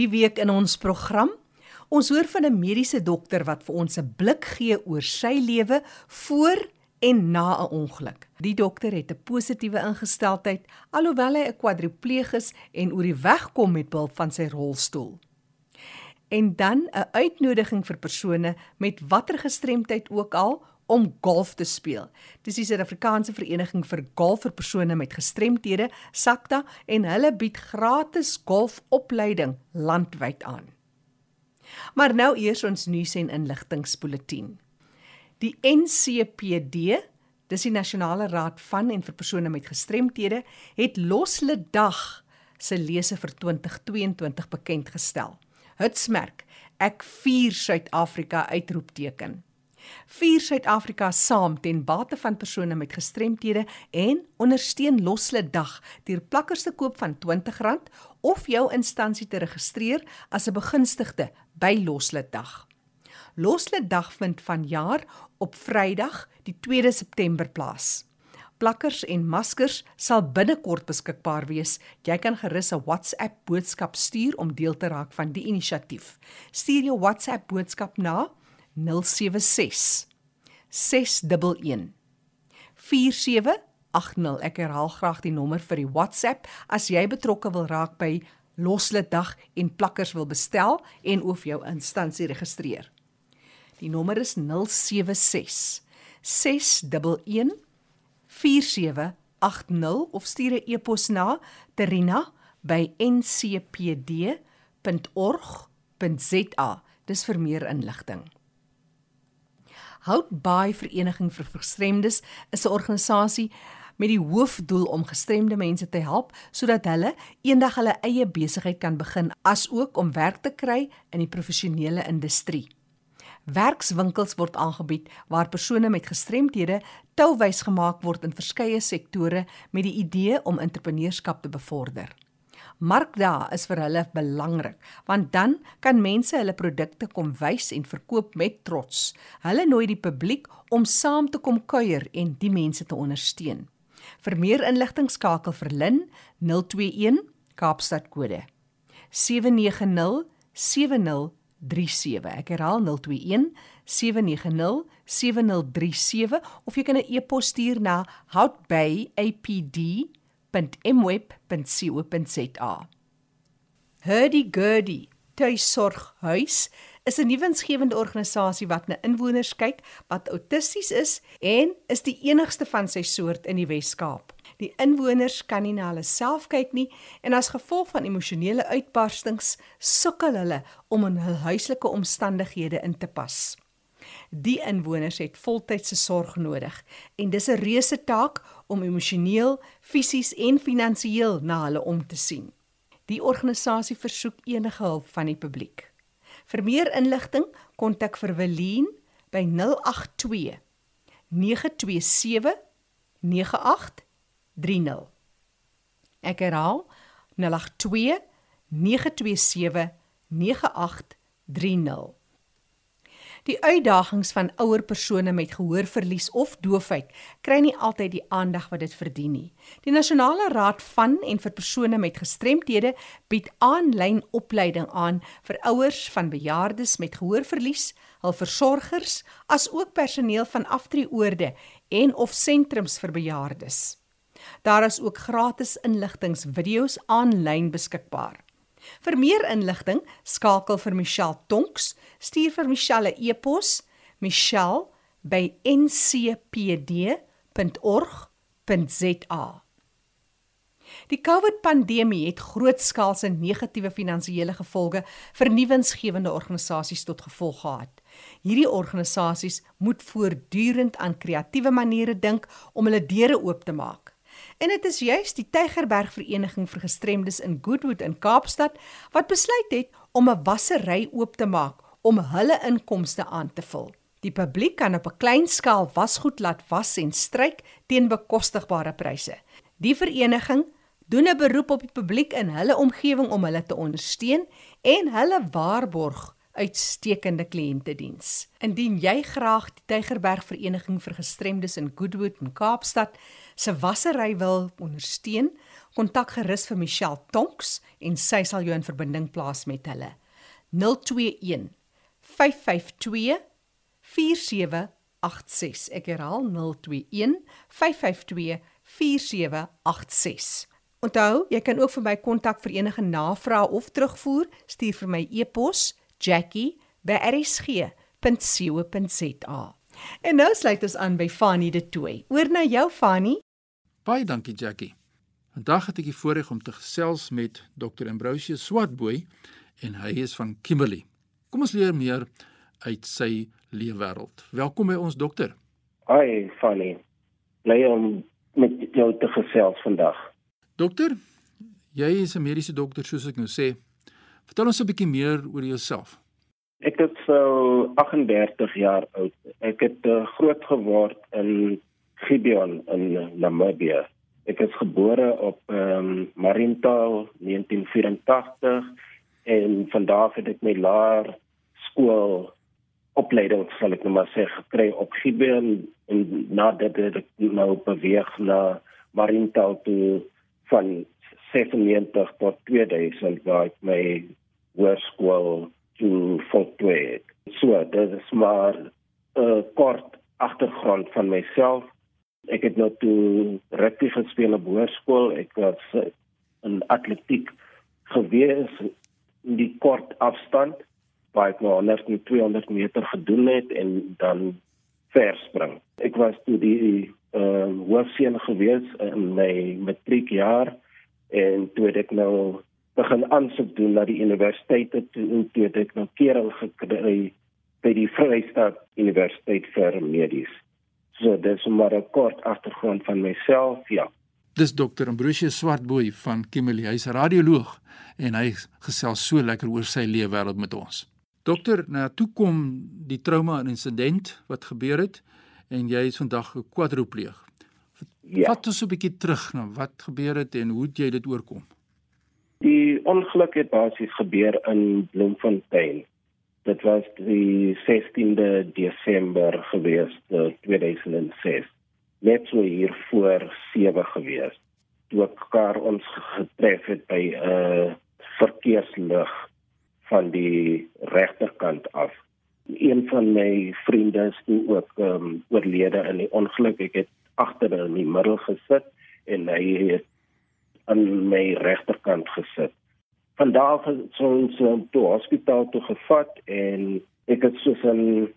Die week in ons program, ons hoor van 'n mediese dokter wat vir ons 'n blik gee oor sy lewe voor en na 'n ongeluk. Die dokter het 'n positiewe ingesteldheid alhoewel hy 'n kwadripleeg is en oor die weg kom met behulp van sy rolstoel. En dan 'n uitnodiging vir persone met watter gestremdheid ook al om golf te speel. Dis die Suid-Afrikaanse Vereniging vir Golf vir persone met gestremthede, SACTA, en hulle bied gratis golfopleiding landwyd aan. Maar nou eers ons nuus en inligtingspulsatie. Die NCPD, dis die Nasionale Raad van en vir persone met gestremthede, het Losle Dag se lese vir 2022 bekend gestel. Hitsmerk: Ek vier Suid-Afrika uitroepteken. Vier Suid-Afrika saam ten bate van persone met gestremthede en ondersteun Losle Dag deur plakkers te koop van R20 of jou instansie te registreer as 'n begunstigde by Losle Dag. Losle Dag vind vanjaar op Vrydag, die 2de September plaas. Plakkers en maskers sal binnekort beskikbaar wees. Jy kan gerus 'n WhatsApp boodskap stuur om deel te raak van die inisiatief. Stuur jou WhatsApp boodskap na 076 611 4780. Ek herhaal graag die nommer vir die WhatsApp as jy betrokke wil raak by Losle Dag en plakkers wil bestel en of jou instansie registreer. Die nommer is 076 611 4780 of stuur 'n e-pos na terina@ncpd.org.za. Dis vir meer inligting. Hout Baai Vereniging vir Gestremdes is 'n organisasie met die hoofdoel om gestremde mense te help sodat hulle eendag hulle eie besigheid kan begin asook om werk te kry in die professionele industrie. Werkswinkels word aangebied waar persone met gestremthede touwys gemaak word in verskeie sektore met die idee om entrepreneurskap te bevorder. Markdae is vir hulle belangrik want dan kan mense hulle produkte kom wys en verkoop met trots. Hulle nooi die publiek om saam te kom kuier en die mense te ondersteun. Vir meer inligting skakel vir Lin 021 Kaapstad kode 790 7037. Ek herhaal 021 790 7037 of jy kan 'n e-pos stuur na houtbayapd www.mweb.co.za. Hurdy Gurdy Tuisorghuis is 'n nuwensgewende organisasie wat na inwoners kyk wat autisties is en is die enigste van sy soort in die Wes-Kaap. Die inwoners kan nie na hulle self kyk nie en as gevolg van emosionele uitbarstings sukkel hulle om in hul huislike omstandighede in te pas. Die inwoners het voltydse sorg nodig en dis 'n reuse taak om emosioneel, fisies en finansiëel na hulle om te sien. Die organisasie versoek enige hulp van die publiek. Vir meer inligting kontak vir Welien by 082 927 9830. Ek herhaal 082 927 9830. Die uitdagings van ouer persone met gehoorverlies of doofheid kry nie altyd die aandag wat dit verdien nie. Die Nasionale Raad van en vir persone met gestremthede bied aanlyn opleiding aan vir ouers van bejaardes met gehoorverlies, hul versorgers, asook personeel van aftreeoorde en of sentrums vir bejaardes. Daar is ook gratis inligtingvideo's aanlyn beskikbaar. Vir meer inligting, skakel vir Michelle Tonks, stuur vir Michelle 'n e-pos, michelle@ncpd.org.za. Die COVID-pandemie het grootskaalse negatiewe finansiële gevolge vir nuwensgewende organisasies tot gevolg gehad. Hierdie organisasies moet voortdurend aan kreatiewe maniere dink om hulle deure oop te maak. En dit is juis die Tygerberg Vereniging vir Gestremdes in Goodwood in Kaapstad wat besluit het om 'n wassery oop te maak om hulle inkomste aan te vul. Die publiek kan op 'n klein skaal wasgoed laat was en stryk teen bekostigbare pryse. Die vereniging doen 'n beroep op die publiek in hulle omgewing om hulle te ondersteun en hulle waarborg uitstekende kliëntediens. Indien jy graag die Tygerberg Vereniging vir Gestremdes in Goodwood in Kaapstad se wassery wil ondersteun Kontak gerus vir Michelle Tonks en sy sal jou in verbinding plaas met hulle. 021 552 4786. Ek herhaal 021 552 4786. Onthou, jy kan ook vir my kontak vir enige navrae of terugvoer. Stuur vir my e-pos jackie@rsg.co.za. En nou sluit ons aan by Fanny de Tooi. Oor na jou Fanny. Baie dankie Jackie. Vandag het ek die voorreg om te gesels met Dr. Ambrosius Swartboy en hy is van Kimberley. Kom ons leer meer uit sy leefwêreld. Welkom by ons dokter. Hi Fanny. Bly om met jou te gesels vandag. Dokter, jy is 'n mediese dokter soos ek nou sê. Vertel ons 'n bietjie meer oor jouself. Ek is so 38 jaar oud. Ek het uh, groot geword in Gibeon in Namibië. Ek is gebore op ehm um, Mariental 1984 en van daar af het ek my laer skool opleiding sal ek nou maar sê gekry op Gibeon en nadat ek nou beweeg na Mariental toe van 97 tot 2000 waar ek my hoërskool toe voltooi het. So, dit is maar 'n uh, kort agtergrond van myself. Ek het nou toe rugby gespeel op hoërskool. Ek was in atletiek gewees in die kort afstand waar ek nou 100 en 200 meter gedoen het en dan verspring. Ek was toe die uh hoofseun gewees in my matriekjaar en toe ek nou begin aansoek doen na die universiteite toe en toe ek nou kering gekry by die Vrystaat Universiteit vir Medies. So dis maar 'n kort agtergrond van myself, ja. Dis dokter Ambrosius Swartboy van Kimberley, hy's radioloog en hy gesels so lekker oor sy leefwêreld met ons. Dokter, nou toe kom die trauma en insident wat gebeur het en jy is vandag 'n kwadropleeg. Ja. Wat ons 'n bietjie terug na wat gebeur het en hoe het jy dit oorkom? Die ongeluk het basies gebeur in Bloemfontein. Dit was die 16de Desember gewees, 2006. Net so hier voor 7 gewees. Toe ek kar ons getref het by 'n uh, verkeerslig van die regterkant af. Een van my vriende is ook um, oorlede in die ongeluk. Ek het agter in die middel gesit en hy het aan my regterkant gesit. Van daar af het ons um, toe hospitaal toe gevat en ek het soos 'n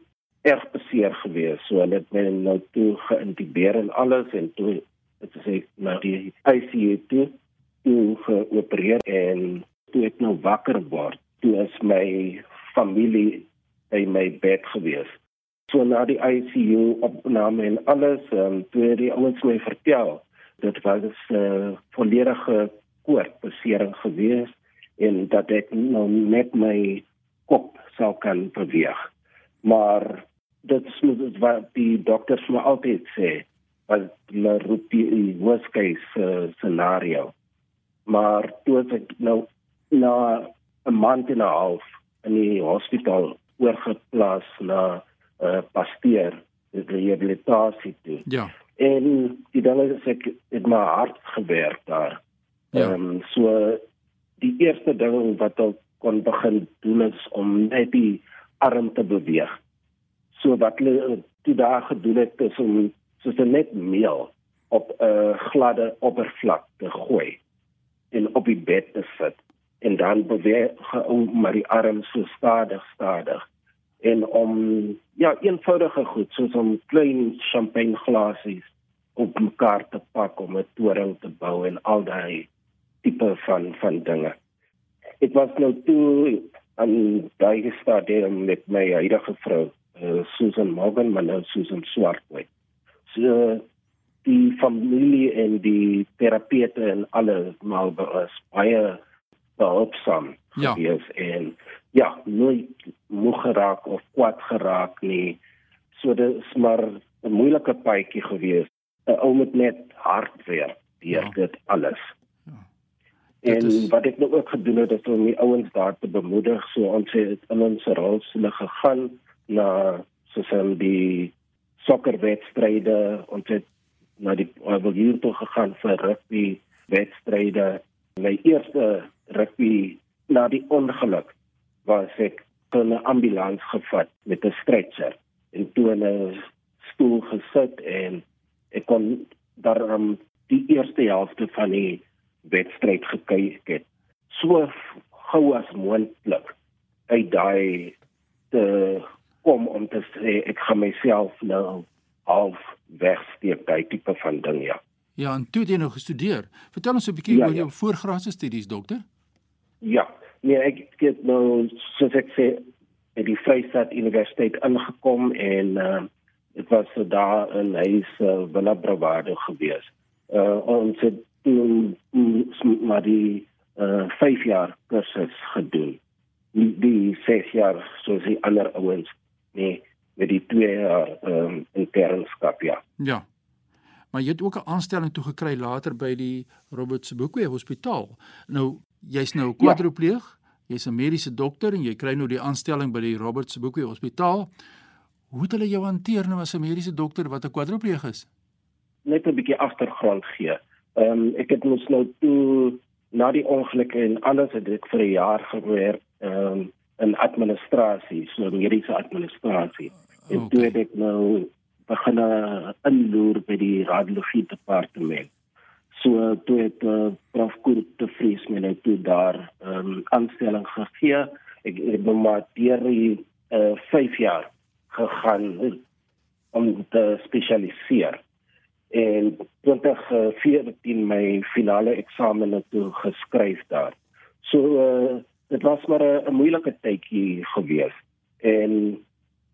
erg beseer gewees. So hulle het my nou toe geïntubeer en alles en toe het sê na die ICU toe toe geopereer en toe ek nou wakker word toe is my familie by my bed gewees. So na die ICU opname en alles, um, toe die ouens my vertel, dit was 'n uh, volledige koortbesering gewees en dat ek nou net my kop sou kan beweeg. Maar dit is wat die dokters my altyd sê, wat hulle roep die worst case uh, scenario. Maar toe ek nou na 'n maand en 'n half in die hospitaal oorgeplaas na uh, pasteer rehabilitasie toe. Ja. En die ding is ek het my hart gewerk daar. Ja. Ehm ja. um, so die eerste ding wat ek kon begin doen is om net die arm te beweeg. So wat hulle toe daar gedoen het is om soos net meel op 'n uh, gladde oppervlak te gooi en op die bed te sit en dan beweeg om maar die arm so stadig stadig en om ja eenvoudige goed soos om klein champagneglasies op mekaar te pak om 'n toring te bou en al daai tipe van van dinge. Ek was nou toe aan daai stadium met my huidige vrou uh, Susan Morgan, maar nou Susan Swartway. So die familie en die terapeute en alle maar was baie behulpsaam ja. gewees en ja, nooit moeg geraak of kwaad geraak nie. So dit is maar 'n moeilike paadjie gewees. 'n Ou moet net hard werk deur ja. dit alles. Ja. En is... wat ek nou ook gedoen het is om die ouens daar te bemoedig, so ons het in ons rol hulle gegaan na soos in die sokkerwedstryde ons het na die hier toe gegaan vir rugby wedstryde. My eerste rugby na die ongeluk was ek in 'n ambulans gevat met 'n stretcher en toe in 'n stoel gesit en ek kon daarom die eerste helfte van die wedstryd gekyk het. So gou as moontlik uit daai te kom om te sê ek gaan myself nou half wegsteek daai tipe van ding ja. Ja, en toe het jy nou gestudeer. Vertel ons 'n bietjie ja, oor ja. jou voorgraadse studies, dokter. Ja, nee, ek het nou soos ek sê by die Vryheid Universiteit ingekom en uh dit was so daar in huis uh, Villa Bravado gewees. Uh ons het toen maar die uh 5 jaar kursus gedoen. Nie die 6 jaar soos die ander ouens nee met die 2 jaar um internskap ja. Ja. Maar jy het ook 'n aanstelling toe gekry later by die Robert Sobukwe Hospitaal. Nou jy's nou kwadropleeg. Ja. Jy's 'n mediese dokter en jy kry nou die aanstelling by die Robert Sobukwe Hospitaal. Hoe het hulle jou hanteer nou as 'n mediese dokter wat 'n kwadropleeg is? Net 'n bietjie agtergrond gee. Ehm um, ek het mos nou toe na die ongeluk en alles het ek vir 'n jaar gewerk ehm um, in administrasie, so mediese administrasie. En okay. toe het ek nou begin inloer by die radiologie departement. So toe het uh, prof Kurt te Vries my nou toe daar 'n um, aanstelling gegee. Ek het nou maar deur die 5 uh, jaar gegaan om te spesialiseer. En 2014 my finale eksamen toe geskryf daar. So uh, dit was maar 'n moeilike tydjie gewees. En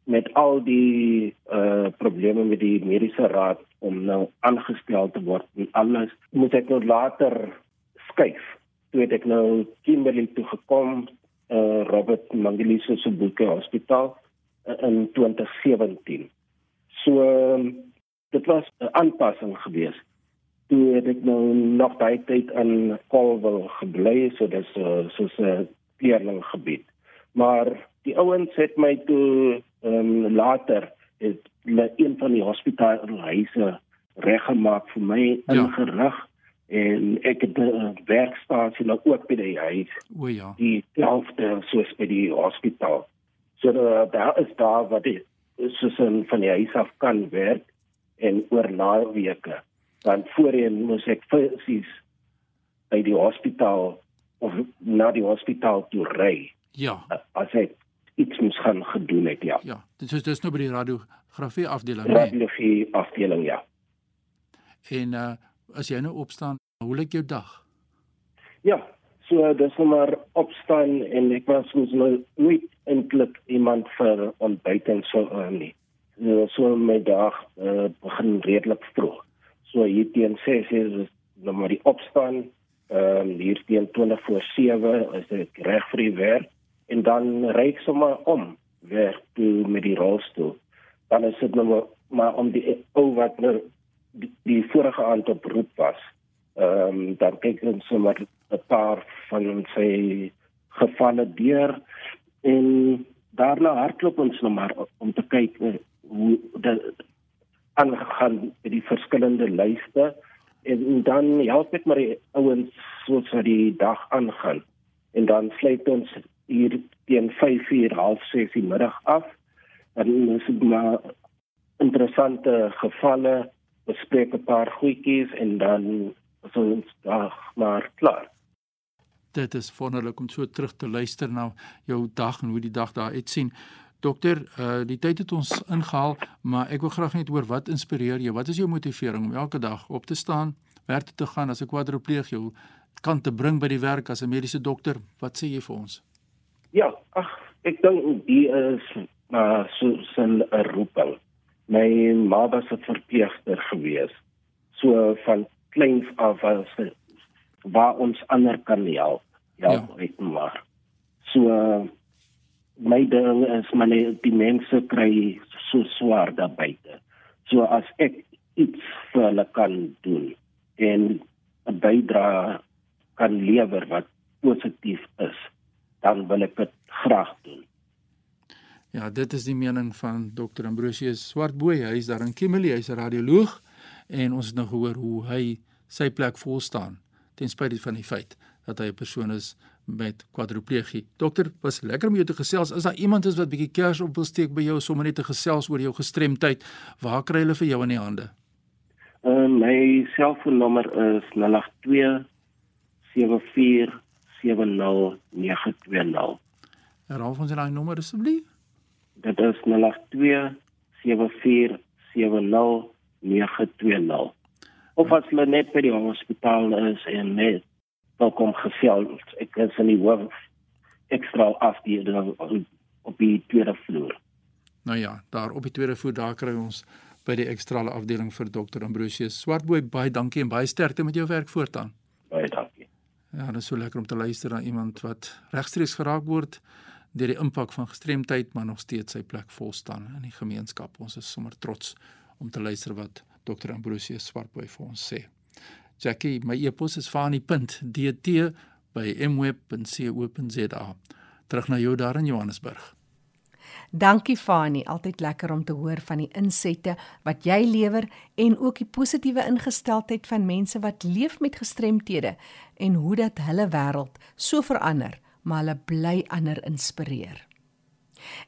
met al die uh probleme met die mediese raad om nou aangestel te word en alles moet ek nou later skuif. Toe ek nou Kimberley toe gekom uh Robert Mangaliso se boeke hospitaal uh, in 2017 so uh, dit was 'n aanpassing geweest. Toe het ek nou nog baie tyd in Colville gebly so dis uh, soos 'n leerlinggebied. Maar die ouens het my toe ehm um, later het hulle een van die hospitaalhuise reggemaak vir my ja. ingerig en ek het 'n werkstasie nou ook by die huis. O ja. Die selfde soos by die hospitaal. So uh, daar is daar wat dit soos in van die huis af kan werk en oor naweke. Want voorheen moes ek fisies by die hospitaal of na die hospitaal toe ry. Ja. As ek iets moes gaan gedoen het, ja. Ja, dit is dis nou by die radiografie afdeling, nee. Radiografie afdeling, ja. En uh as jy nou opstaan, hoe lyk jou dag? Ja, so dis nou maar opstaan en ek was mos nou nooit eintlik iemand vir ontbyt en so uh, nie. So, so my dag uh, begin redelik vroeg. So hier teen 6 uur is nou maar die opstaan. Ehm um, hier teen 20 voor 7 is ek reg vir die werk en dan ry ek sommer om werk toe met die rolstoel. Dan is dit nou maar, maar om die ou wat nou die, die vorige aand op roep was. Ehm um, dan kyk ons sommer 'n paar van sy gevalle deur en daarna hardloop ons nou maar om te kyk hoe dit aangaan met die verskillende lyste en dan help ek maar die ouens soos wat die dag aangaan en dan sluit ons hier teen 5:30 half 6 die middag af. Dan is dit maar interessante gevalle, bespreek 'n paar goedjies en dan is ons dag maar klaar. Dit is wonderlik om so terug te luister na jou dag en hoe die dag daar uitsien. Dokter, uh die tyd het ons ingehaal, maar ek wil graag net hoor wat inspireer jou? Wat is jou motivering om elke dag op te staan, werk toe te gaan as 'n kwadropleeg jou kan te bring by die werk as 'n mediese dokter? Wat sê jy vir ons? Ja, ag, ek dink die is maar uh, so 'n roeping. My ma was 'n verpleegster gewees. So van kleins af was waar ons ander kan help. Ja, ja. ek maar. So uh, my ding is myne die mense kry so swaar daar buite. So as ek iets vir hulle kan doen en 'n bydrae kan lewer wat positief is dan wil ek dit graag doen. Ja, dit is die mening van Dr. Ambrosius Swartboy. Hy is daar in Kimberley, hy's 'n radioloog en ons het nou gehoor hoe hy sy plek vol staan ten spyte van die feit dat hy 'n persoon is met kwadriplegie. Dokter, was lekker om jou te gesels. Is daar iemand is wat bietjie kers op wil steek by jou sommer net te gesels oor jou gestremdheid? Waar kry hulle vir jou in die hande? Uh, my selfoonnommer is 082 74 70920. Herhaal ons daai nommer asseblief. Dit is 082 74 70920. Of as hulle net by die hospitaal is en net welkom gesels. Ek is in die hoof ekstra afdeling op die tweede vloer. Nou ja, daar op die tweede vloer daar kry ons by die ekstrale afdeling vir dokter Ambrosius Swartboy baie dankie en baie sterkte met jou werk voortaan. Baie dankie. Ja, dit is so lekker om te luister na iemand wat regstreeks geraak word deur die impak van gestremdheid maar nog steeds sy plek vol staan in die gemeenskap. Ons is sommer trots om te luister wat dokter Ambrosius Swartboy vir ons sê. Jackie, my e-pos is fani.dt@mweb.co.za. Terug na jou daar in Johannesburg. Dankie Fani, altyd lekker om te hoor van die insette wat jy lewer en ook die positiewe ingesteldheid van mense wat leef met gestremthede en hoe dat hulle wêreld so verander, maar hulle bly ander inspireer.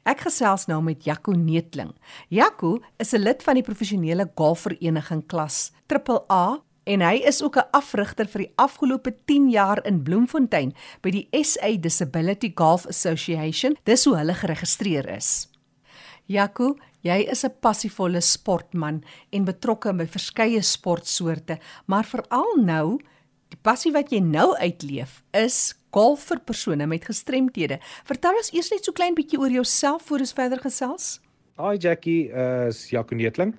Ek gesels nou met Jaco Neetling. Jaco is 'n lid van die professionele golfvereniging klas AAA en hy is ook 'n afrigter vir die afgelope 10 jaar in Bloemfontein by die SA Disability Golf Association. Dis hoe hulle geregistreer is. Jaco, jy is 'n passievolle sportman en betrokke by verskeie sportsoorte, maar veral nou, die passie wat jy nou uitleef is golf vir persone met gestremthede. Vertel ons eers net so klein bietjie oor jouself voor ons verder gesels. Hi Jackie, uh, is Jaco Neetling.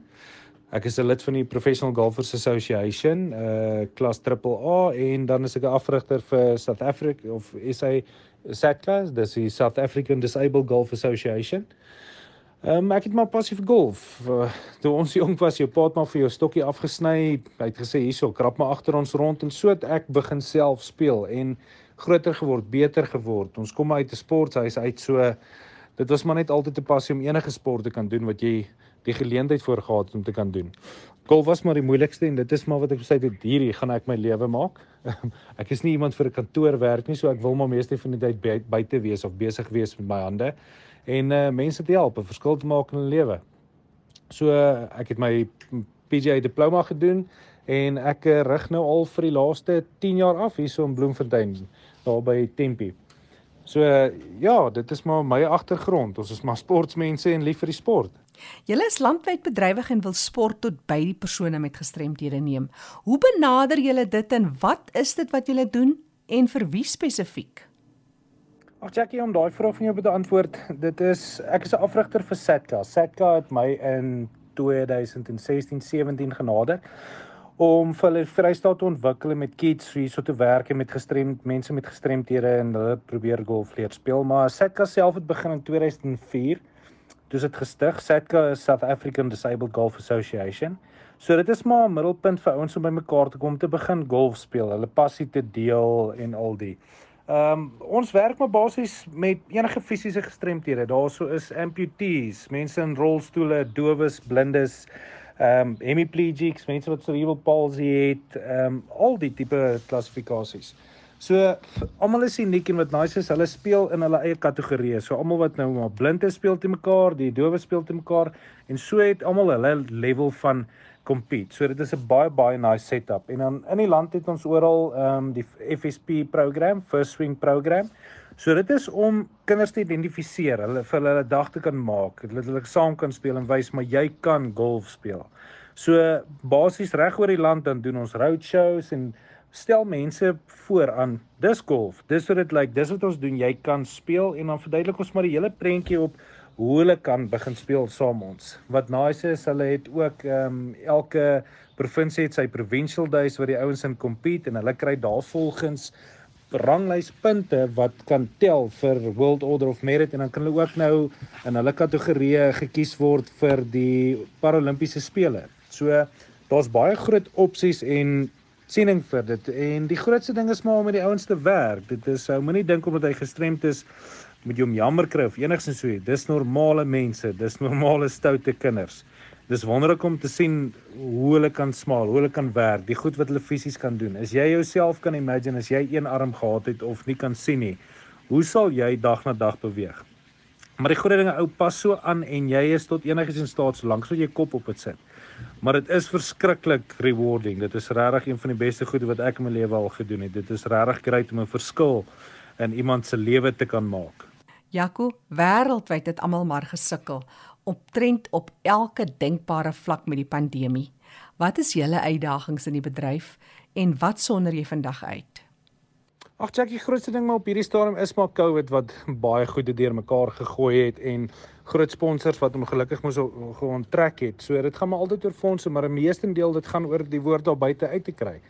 Ek is 'n lid van die Professional Golfers Association, uh klas AAA en dan is ek 'n afrigter vir South Africa of SA SATCA, dis die South African Disabled Golf Association. Ehm um, ek het maar passie vir golf. Uh, toe ons jonk was, jou pa het maar vir jou stokkie afgesny. Hy het gesê hierso, krap maar agter ons rond en so het ek begin self speel en groter geword, beter geword. Ons kom uit 'n sporthuis uit so dit was maar net altyd 'n passie om enige sport te kan doen wat jy die geleentheid voor gehad om te kan doen. Golf was maar die moeilikste en dit is maar wat ek besluit het hierdie gaan ek my lewe maak. ek is nie iemand vir 'n kantoor werk nie, so ek wil maar meeste van die tyd buite wees of besig wees met my hande en uh, mense te help, 'n verskil te maak in hulle lewe. So uh, ek het my PGA diploma gedoen en ek uh, rig nou al vir die laaste 10 jaar af hierso in Bloemfontein, daar by Tempe. So uh, ja, dit is maar my agtergrond. Ons is maar sportmense en lief vir die sport. Julle is landwyd bedrywig en wil sport tot by die persone met gestremthede neem. Hoe benader julle dit en wat is dit wat julle doen en vir wie spesifiek? Ag Jackie, om daai vraag van jou te antwoord, dit is ek is 'n afrigter vir Satka. Satka het my in 2016-17 genader om vir hulle vrystaat te ontwikkel met kids hier so te werk met gestremd mense met gestremthede en hulle probeer golf leer speel. Maar Satka self het begin in 2004 Dis dit gestig, SATCA is South African Disabled Golf Association. So dit is maar 'n middelpunt vir ouens om bymekaar te kom te begin golf speel, hulle passie te deel en al die. Ehm um, ons werk maar basies met enige fisiese gestremthede. Daarso is amputees, mense in rolstoele, dowes, blindes, ehm um, hemiplegics, mense wat cerebral palsy het, ehm um, al die tipe klassifikasies. So almal is uniek en wat nice is, hulle speel in hulle eie kategorieë. So almal wat nou maar blind is speel te mekaar, die dowe speel te mekaar en so het almal hulle level van compete. So dit is 'n baie baie nice setup. En dan in die land het ons oral ehm um, die FSP program, First Swing program. So dit is om kinders te identifiseer, hulle vir hulle dag te kan maak, dat hulle saam kan speel en wys maar jy kan golf speel. So basies reg oor die land dan doen ons roadshows en stel mense voor aan dis golf. Dis wat dit lyk. Like, dis wat ons doen. Jy kan speel en dan verduidelik ons maar die hele prentjie op hoe hulle kan begin speel saam ons. Wat nice is, hulle het ook ehm um, elke provinsie het sy provincial days waar die ouens in compete en hulle kry daarvolgens ranglyspunte wat kan tel vir World Order of Merit en dan kan hulle ook nou in hulle kategorieë gekies word vir die Paralimpiese spele. So daar's baie groot opsies en siening vir dit. En die grootste ding is maar om met die ouens te werk. Dit is ou moenie dink omdat hy gestremd is moet jy hom jammer kry of enigsins so. Dis normale mense, dis normale stoute kinders. Dis wonderlik om te sien hoe hulle kan smaal, hoe hulle kan werk, die goed wat hulle fisies kan doen. As jy jouself kan imagine as jy een arm gehad het of nie kan sien nie, hoe sal jy dag na dag beweeg? Maar die groot dinge ou pas so aan en jy is tot enigiets in staat solank so jy kop op dit sit. Maar dit is verskriklik rewarding. Dit is regtig een van die beste goede wat ek in my lewe al gedoen het. Dit is regtig great om 'n verskil in iemand se lewe te kan maak. Jaco, wêreldwyd het almal maar gesukkel optrend op elke denkbare vlak met die pandemie. Wat is julle uitdagings in die bedryf en wat sonder jy vandag uit? Ag Jackie, grootste ding maar op hierdie stadium is maar COVID wat baie goed deur mekaar gegooi het en groot sponsors wat ongelukkig moes geonttrek het. So dit gaan maar altyd oor fondse, maar 'n meestendeel dit gaan oor die woord daar buite uit te kry.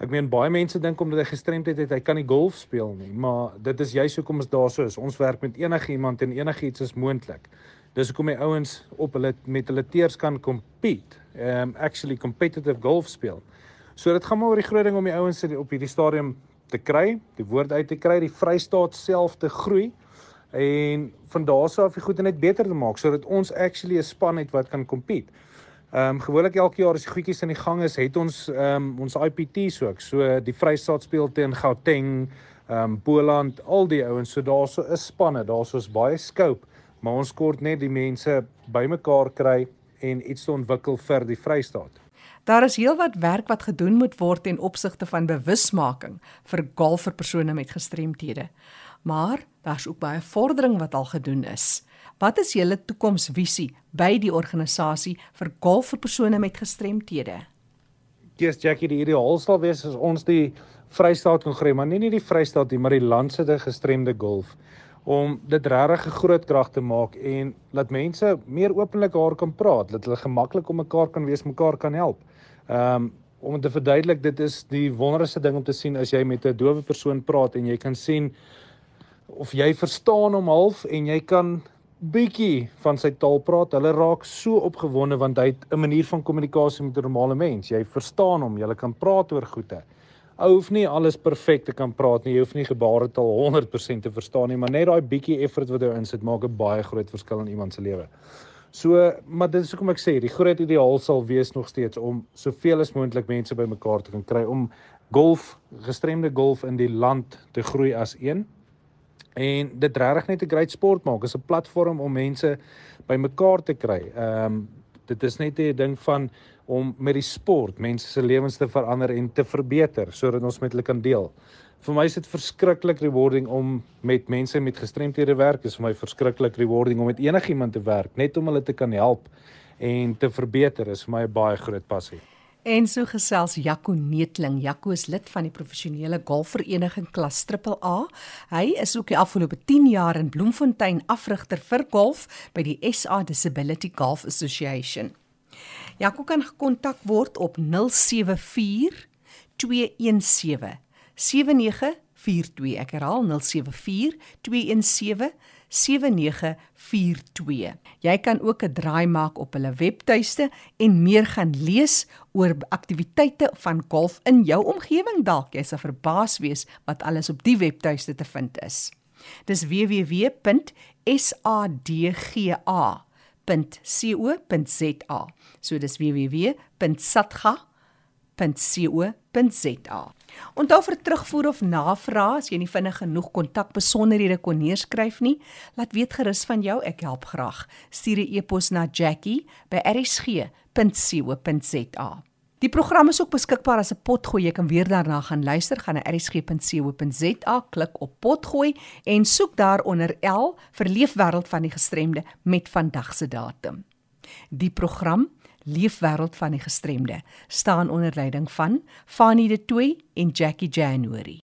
Ek meen baie mense dink omdat hy gestremdheid het, hy kan nie golf speel nie, maar dit is juist hoekom ons daar so is. Ons werk met enige iemand en enigiets is moontlik. Dis hoekom die ouens op hulle met hulle teers kan compete. Um actually competitive golf speel. So dit gaan maar oor die groot ding om die ouens op hierdie stadium te kry, die woord uit te kry, die Vrystaat self te groei en van daaroor af die goed net beter te maak sodat ons actually 'n span het wat kan compete. Ehm um, gewoonlik elke jaar as die goedjies in die gang is, het ons ehm um, ons IPT's ook. So die Vrystaat speel teen Gauteng, ehm um, Boland, al die ouens. So daarso is spanne, daarso is baie scope maar ons kort net die mense bymekaar kry en iets te ontwikkel vir die Vrystaat. Daar is heelwat werk wat gedoen moet word ten opsigte van bewusmaking vir golf vir persone met gestremthede. Maar daar's ook baie vordering wat al gedoen is. Wat is julle toekomsvisie by die organisasie vir golf vir persone met gestremthede? Kies Jackie, die ideaal sal wees as ons die Vrystaat kon kry, maar nie net die Vrystaat nie, maar die land se gestremde golf om dit regtig 'n groot krag te maak en laat mense meer openlik daar kan praat, dat hulle gemaklik om mekaar kan wees, mekaar kan help. Ehm um, om te verduidelik, dit is die wonderlikste ding om te sien as jy met 'n dowe persoon praat en jy kan sien of jy verstaan hom half en jy kan bietjie van sy taal praat. Hulle raak so opgewonde want hy het 'n manier van kommunikasie met 'n normale mens. Jy verstaan hom, jy kan praat oor goeie. Ou hoef nie alles perfek te kan praat nie. Jy hoef nie gebaretaal 100% te verstaan nie, maar net daai bietjie effort wat jy insit maak 'n baie groot verskil in iemand se lewe. So, maar dit is hoekom ek sê die groot ideaal sal wees nog steeds om soveel as moontlik mense bymekaar te kan kry om golf, gestremde golf in die land te groei as een. En dit regtig net 'n great sport maak. Dit is 'n platform om mense bymekaar te kry. Ehm um, dit is net 'n ding van om met die sport mense se lewens te verander en te verbeter sodat ons met hulle kan deel. Vir my is dit verskriklik rewarding om met mense met gestremthede werk. Dit is vir my verskriklik rewarding om met enigiemand te werk, net om hulle te kan help en te verbeter is vir my 'n baie groot passie. En so gesels Jaco Neetling. Jaco is lid van die professionele golfvereniging klas AAA. Hy is ook die afgelope 10 jaar in Bloemfontein afrigter vir golf by die SA Disability Golf Association. Jaco kan gekontak word op 074 217 7942. Ek herhaal 074 217 7942. Jy kan ook 'n draai maak op hulle webtuiste en meer gaan lees oor aktiwiteite van golf in jou omgewing dalk jy sal verbaas wees wat alles op die webtuiste te vind is. Dis www.sadga www.satga.co.za. So dis www.satga.co.za. Onthou vir terugvoer of navrae as jy nie vinnig genoeg kontak besonderhede kon neerskryf nie, laat weet gerus van jou, ek help graag. Stuur 'n e-pos na jackie@rsg.co.za. Die program is ook beskikbaar as 'n potgooi. Jy kan weer daarna gaan luister, gaan na erisg.co.za, klik op potgooi en soek daar onder L vir Leefwêreld van die Gestremde met vandag se datum. Die program Leefwêreld van die Gestremde staan onder leiding van Fanie De Tooy en Jackie January.